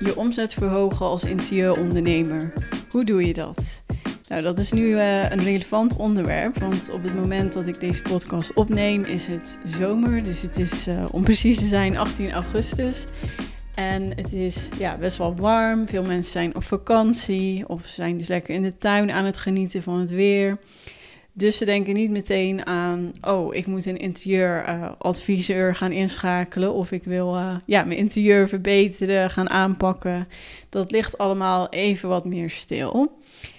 Je omzet verhogen als interieurondernemer. Hoe doe je dat? Nou, dat is nu uh, een relevant onderwerp, want op het moment dat ik deze podcast opneem is het zomer. Dus het is, uh, om precies te zijn, 18 augustus. En het is ja, best wel warm. Veel mensen zijn op vakantie of zijn dus lekker in de tuin aan het genieten van het weer. Dus ze denken niet meteen aan, oh, ik moet een interieuradviseur gaan inschakelen of ik wil uh, ja, mijn interieur verbeteren, gaan aanpakken. Dat ligt allemaal even wat meer stil.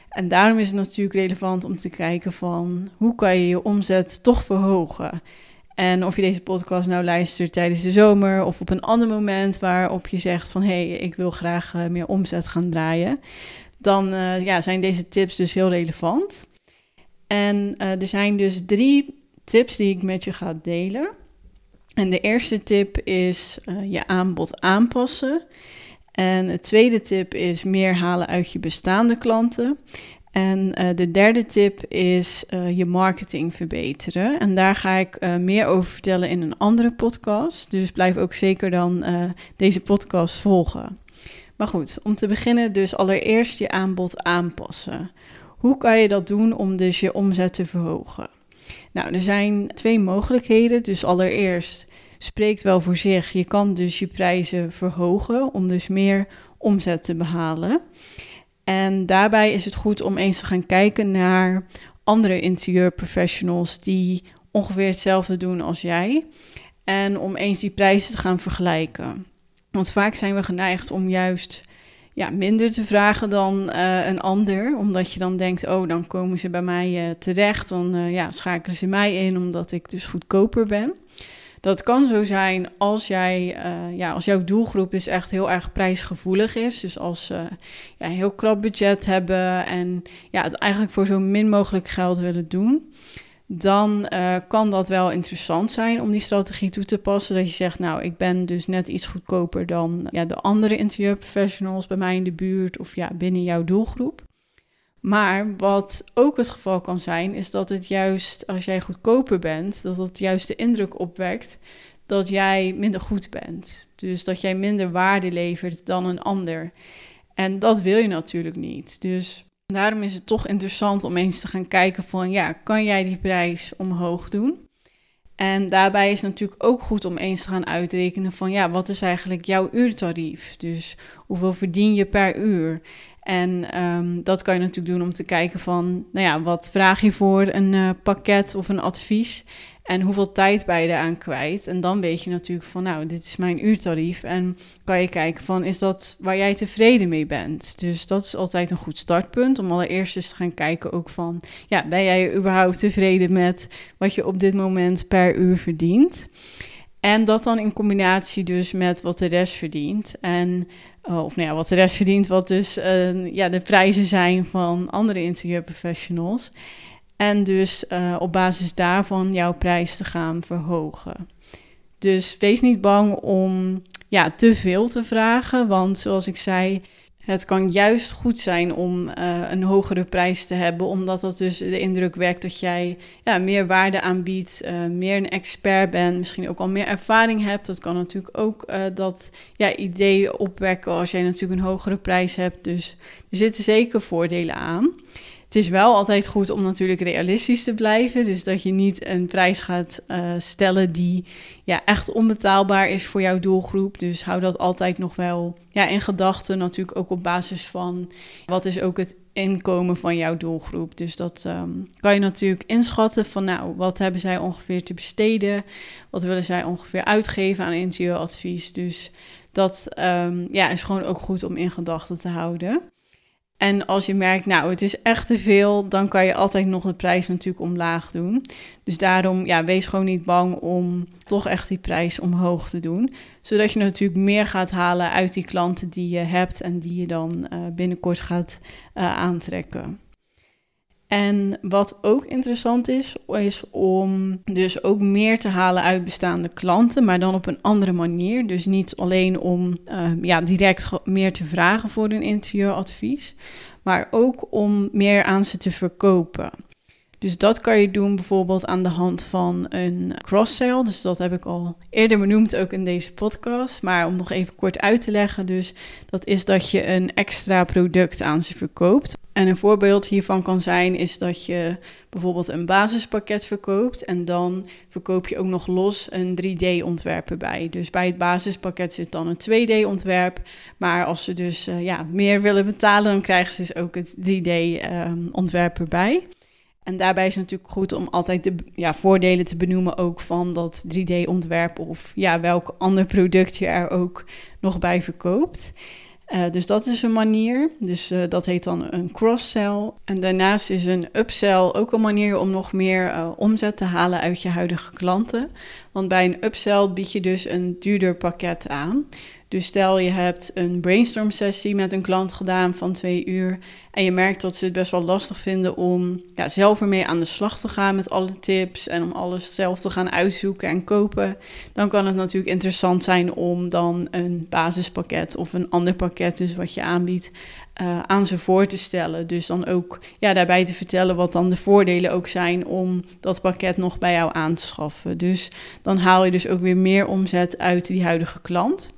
En daarom is het natuurlijk relevant om te kijken van hoe kan je je omzet toch verhogen. En of je deze podcast nou luistert tijdens de zomer of op een ander moment waarop je zegt van hé, hey, ik wil graag uh, meer omzet gaan draaien, dan uh, ja, zijn deze tips dus heel relevant. En uh, er zijn dus drie tips die ik met je ga delen. En de eerste tip is je aanbod aanpassen. En de tweede tip is meer halen uit je bestaande klanten. En uh, de derde tip is je marketing verbeteren. En daar ga ik meer over vertellen in een andere podcast. Dus blijf ook zeker dan deze podcast volgen. Maar goed, om te beginnen dus allereerst je aanbod aanpassen. Hoe kan je dat doen om dus je omzet te verhogen? Nou, er zijn twee mogelijkheden. Dus allereerst spreekt wel voor zich. Je kan dus je prijzen verhogen om dus meer omzet te behalen. En daarbij is het goed om eens te gaan kijken naar andere interieurprofessionals die ongeveer hetzelfde doen als jij. En om eens die prijzen te gaan vergelijken. Want vaak zijn we geneigd om juist ja, minder te vragen dan uh, een ander. Omdat je dan denkt, oh, dan komen ze bij mij uh, terecht. Dan uh, ja, schakelen ze mij in omdat ik dus goedkoper ben. Dat kan zo zijn als, jij, ja, als jouw doelgroep is echt heel erg prijsgevoelig is. Dus als ze ja, een heel krap budget hebben en ja, het eigenlijk voor zo min mogelijk geld willen doen. Dan uh, kan dat wel interessant zijn om die strategie toe te passen. Dat je zegt, nou, ik ben dus net iets goedkoper dan ja, de andere interieurprofessionals bij mij in de buurt of ja, binnen jouw doelgroep. Maar wat ook het geval kan zijn, is dat het juist als jij goedkoper bent, dat het juist de indruk opwekt dat jij minder goed bent. Dus dat jij minder waarde levert dan een ander. En dat wil je natuurlijk niet. Dus daarom is het toch interessant om eens te gaan kijken van ja, kan jij die prijs omhoog doen? En daarbij is het natuurlijk ook goed om eens te gaan uitrekenen van ja, wat is eigenlijk jouw uurtarief? Dus hoeveel verdien je per uur? En um, dat kan je natuurlijk doen om te kijken van, nou ja, wat vraag je voor een uh, pakket of een advies? En hoeveel tijd ben je eraan kwijt? En dan weet je natuurlijk van, nou, dit is mijn uurtarief. En kan je kijken van, is dat waar jij tevreden mee bent? Dus dat is altijd een goed startpunt om allereerst eens te gaan kijken ook van, ja, ben jij überhaupt tevreden met wat je op dit moment per uur verdient? En dat dan in combinatie dus met wat de rest verdient. En, uh, of nou ja, wat de rest verdient, wat dus uh, ja, de prijzen zijn van andere interieurprofessionals. En dus uh, op basis daarvan jouw prijs te gaan verhogen. Dus wees niet bang om ja, te veel te vragen. Want zoals ik zei, het kan juist goed zijn om uh, een hogere prijs te hebben, omdat dat dus de indruk wekt dat jij ja, meer waarde aanbiedt, uh, meer een expert bent, misschien ook al meer ervaring hebt. Dat kan natuurlijk ook dat ja, idee opwekken als jij natuurlijk een hogere prijs hebt. Dus er zitten zeker voordelen aan. Het is wel altijd goed om natuurlijk realistisch te blijven. Dus dat je niet een prijs gaat uh, stellen die ja, echt onbetaalbaar is voor jouw doelgroep. Dus hou dat altijd nog wel ja, in gedachten. Natuurlijk ook op basis van wat is ook het inkomen van jouw doelgroep. Dus dat um, kan je natuurlijk inschatten van nou, wat hebben zij ongeveer te besteden? Wat willen zij ongeveer uitgeven aan interieuradvies? Dus dat um, ja, is gewoon ook goed om in gedachten te houden. En als je merkt, nou, het is echt te veel, dan kan je altijd nog de prijs natuurlijk omlaag doen. Dus daarom, ja, wees gewoon niet bang om toch echt die prijs omhoog te doen. Zodat je natuurlijk meer gaat halen uit die klanten die je hebt en die je dan uh, binnenkort gaat uh, aantrekken. En wat ook interessant is, is om dus ook meer te halen uit bestaande klanten, maar dan op een andere manier. Dus niet alleen om uh, ja, direct meer te vragen voor een interieuradvies, maar ook om meer aan ze te verkopen. Dus dat kan je doen bijvoorbeeld aan de hand van een cross-sale. Dus dat heb ik al eerder benoemd, ook in deze podcast. Maar om nog even kort uit te leggen, dus dat is dat je een extra product aan ze verkoopt. En een voorbeeld hiervan kan zijn is dat je bijvoorbeeld een basispakket verkoopt en dan verkoop je ook nog los een 3D-ontwerp erbij. Dus bij het basispakket zit dan een 2D-ontwerp, maar als ze dus uh, ja, meer willen betalen, dan krijgen ze dus ook het 3D-ontwerp ehm, erbij. En daarbij is het natuurlijk goed om altijd de ja, voordelen te benoemen ook van dat 3D-ontwerp of ja, welk ander product je er ook nog bij verkoopt. Uh, dus dat is een manier. Dus uh, dat heet dan een cross-sell. En daarnaast is een upsell ook een manier om nog meer uh, omzet te halen uit je huidige klanten. Want bij een upsell bied je dus een duurder pakket aan. Dus stel je hebt een brainstorm sessie met een klant gedaan van twee uur en je merkt dat ze het best wel lastig vinden om ja, zelf ermee aan de slag te gaan met alle tips en om alles zelf te gaan uitzoeken en kopen. Dan kan het natuurlijk interessant zijn om dan een basispakket of een ander pakket, dus wat je aanbiedt, uh, aan ze voor te stellen. Dus dan ook ja, daarbij te vertellen wat dan de voordelen ook zijn om dat pakket nog bij jou aan te schaffen. Dus dan haal je dus ook weer meer omzet uit die huidige klant.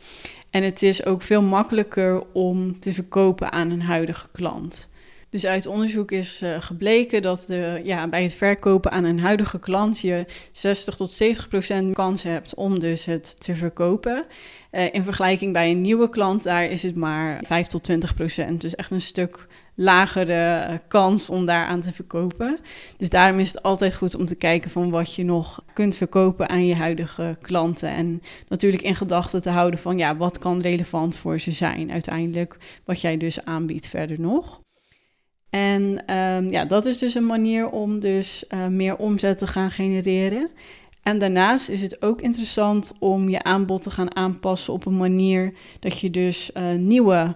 En het is ook veel makkelijker om te verkopen aan een huidige klant. Dus uit onderzoek is uh, gebleken dat de, ja, bij het verkopen aan een huidige klant je 60 tot 70 procent kans hebt om dus het te verkopen. Uh, in vergelijking bij een nieuwe klant, daar is het maar 5 tot 20 procent. Dus echt een stuk lagere uh, kans om daaraan te verkopen. Dus daarom is het altijd goed om te kijken van wat je nog kunt verkopen aan je huidige klanten. En natuurlijk in gedachten te houden van ja, wat kan relevant voor ze zijn uiteindelijk, wat jij dus aanbiedt verder nog. En um, ja, dat is dus een manier om dus uh, meer omzet te gaan genereren. En daarnaast is het ook interessant om je aanbod te gaan aanpassen op een manier dat je dus uh, nieuwe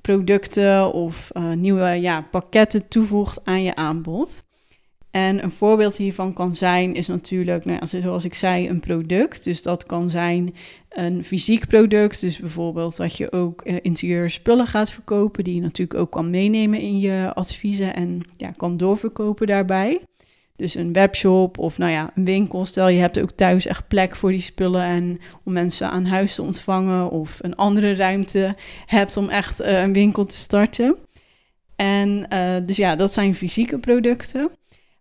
producten of uh, nieuwe ja, pakketten toevoegt aan je aanbod. En een voorbeeld hiervan kan zijn, is natuurlijk, nou ja, zoals ik zei, een product. Dus dat kan zijn een fysiek product. Dus bijvoorbeeld dat je ook uh, interieur spullen gaat verkopen, die je natuurlijk ook kan meenemen in je adviezen en ja, kan doorverkopen daarbij. Dus een webshop of nou ja, een winkel. Stel je hebt ook thuis echt plek voor die spullen en om mensen aan huis te ontvangen of een andere ruimte hebt om echt uh, een winkel te starten. En uh, dus ja, dat zijn fysieke producten.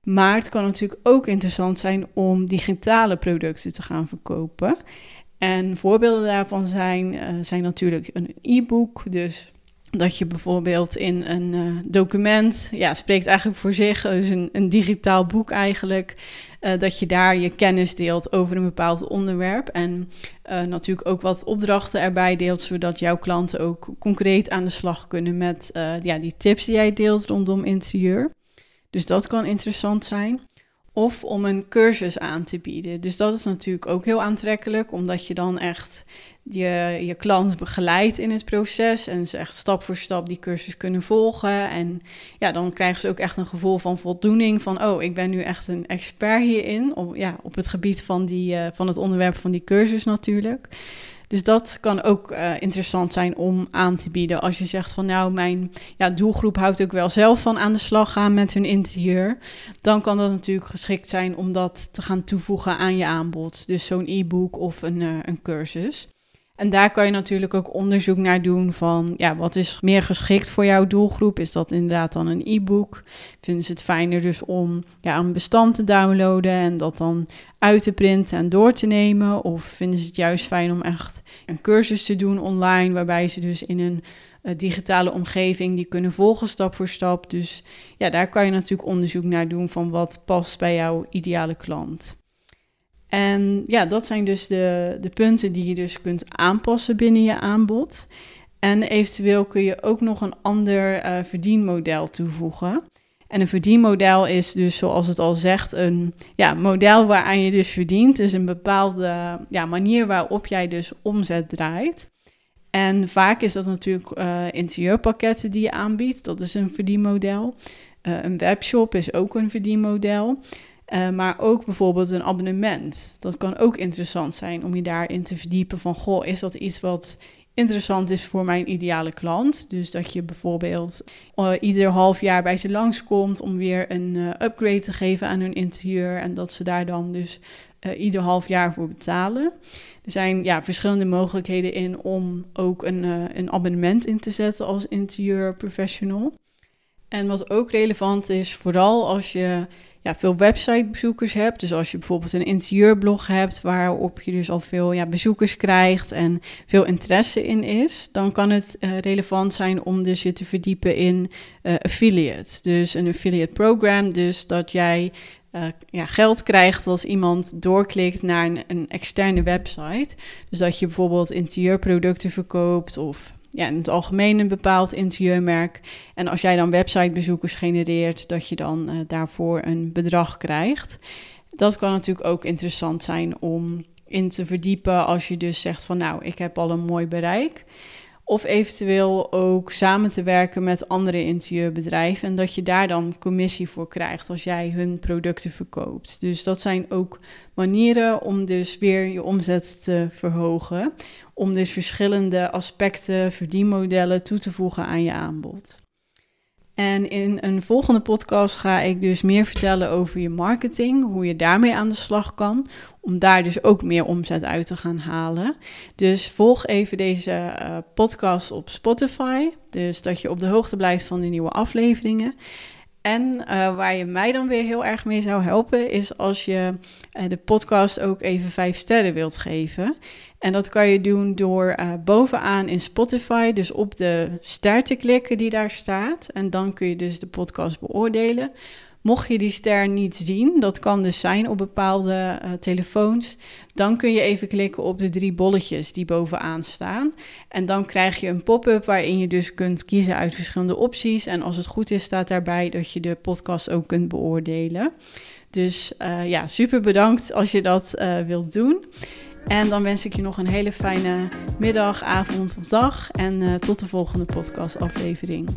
Maar het kan natuurlijk ook interessant zijn om digitale producten te gaan verkopen. En voorbeelden daarvan zijn, uh, zijn natuurlijk een e-book. Dus dat je bijvoorbeeld in een uh, document, ja, spreekt eigenlijk voor zich, dus een, een digitaal boek eigenlijk, dat je daar je kennis deelt over een bepaald onderwerp. En natuurlijk ook wat opdrachten erbij deelt, zodat jouw klanten ook concreet aan de slag kunnen met ja, die tips die jij deelt rondom interieur. Dus dat kan interessant zijn. Of om een cursus aan te bieden. Dus dat is natuurlijk ook heel aantrekkelijk, omdat je dan echt je, je klant begeleidt in het proces en ze echt stap voor stap die cursus kunnen volgen. En ja, dan krijgen ze ook echt een gevoel van voldoening van, oh, ik ben nu echt een expert hierin, op, ja, op het gebied van, die, uh, van het onderwerp van die cursus natuurlijk. Dus dat kan ook uh, interessant zijn om aan te bieden. Als je zegt van nou, mijn ja, doelgroep houdt ook wel zelf van aan de slag gaan met hun interieur. Dan kan dat natuurlijk geschikt zijn om dat te gaan toevoegen aan je aanbod. Dus zo'n e-book of een, uh, een cursus. En daar kan je natuurlijk ook onderzoek naar doen van, ja, wat is meer geschikt voor jouw doelgroep? Is dat inderdaad dan een e-book? Vinden ze het fijner dus om ja, een bestand te downloaden en dat dan uit te printen en door te nemen? Of vinden ze het juist fijn om echt een cursus te doen online, waarbij ze dus in een uh, digitale omgeving die kunnen volgen stap voor stap? Dus ja, daar kan je natuurlijk onderzoek naar doen van wat past bij jouw ideale klant. En ja, dat zijn dus de, de punten die je dus kunt aanpassen binnen je aanbod. En eventueel kun je ook nog een ander uh, verdienmodel toevoegen. En een verdienmodel is dus, zoals het al zegt, een ja, model waaraan je dus verdient. Dus een bepaalde ja, manier waarop jij dus omzet draait. En vaak is dat natuurlijk uh, interieurpakketten die je aanbiedt. Dat is een verdienmodel. Uh, een webshop is ook een verdienmodel. Uh, maar ook bijvoorbeeld een abonnement. Dat kan ook interessant zijn om je daarin te verdiepen van, goh, is dat iets wat interessant is voor mijn ideale klant. Dus dat je bijvoorbeeld uh, ieder half jaar bij ze langskomt om weer een uh, upgrade te geven aan hun interieur. En dat ze daar dan dus ieder half jaar voor betalen. Er zijn ja, verschillende mogelijkheden in om ook een, een abonnement in te zetten als interieurprofessional. En wat ook relevant is, vooral als je ja, veel websitebezoekers hebt. Dus als je bijvoorbeeld een interieurblog hebt waarop je dus al veel ja, bezoekers krijgt en veel interesse in is, dan kan het uh, relevant zijn om dus je te verdiepen in uh, affiliate. Dus een affiliate program, dus dat jij uh, ja, geld krijgt als iemand doorklikt naar een, een externe website. Dus dat je bijvoorbeeld interieurproducten verkoopt of ja, in het algemeen een bepaald interieurmerk. En als jij dan websitebezoekers genereert, dat je dan uh, daarvoor een bedrag krijgt. Dat kan natuurlijk ook interessant zijn om in te verdiepen als je dus zegt van nou, ik heb al een mooi bereik. Of eventueel ook samen te werken met andere interieurbedrijven. En dat je daar dan commissie voor krijgt als jij hun producten verkoopt. Dus dat zijn ook manieren om dus weer je omzet te verhogen. Om dus verschillende aspecten, verdienmodellen toe te voegen aan je aanbod. En in een volgende podcast ga ik dus meer vertellen over je marketing, hoe je daarmee aan de slag kan, om daar dus ook meer omzet uit te gaan halen. Dus volg even deze uh, podcast op Spotify, dus dat je op de hoogte blijft van de nieuwe afleveringen. En uh, waar je mij dan weer heel erg mee zou helpen, is als je uh, de podcast ook even vijf sterren wilt geven. En dat kan je doen door uh, bovenaan in Spotify, dus op de ster te klikken die daar staat. En dan kun je dus de podcast beoordelen. Mocht je die ster niet zien, dat kan dus zijn op bepaalde uh, telefoons, dan kun je even klikken op de drie bolletjes die bovenaan staan. En dan krijg je een pop-up waarin je dus kunt kiezen uit verschillende opties. En als het goed is, staat daarbij dat je de podcast ook kunt beoordelen. Dus uh, ja, super bedankt als je dat uh, wilt doen. En dan wens ik je nog een hele fijne middag, avond of dag. En tot de volgende podcastaflevering.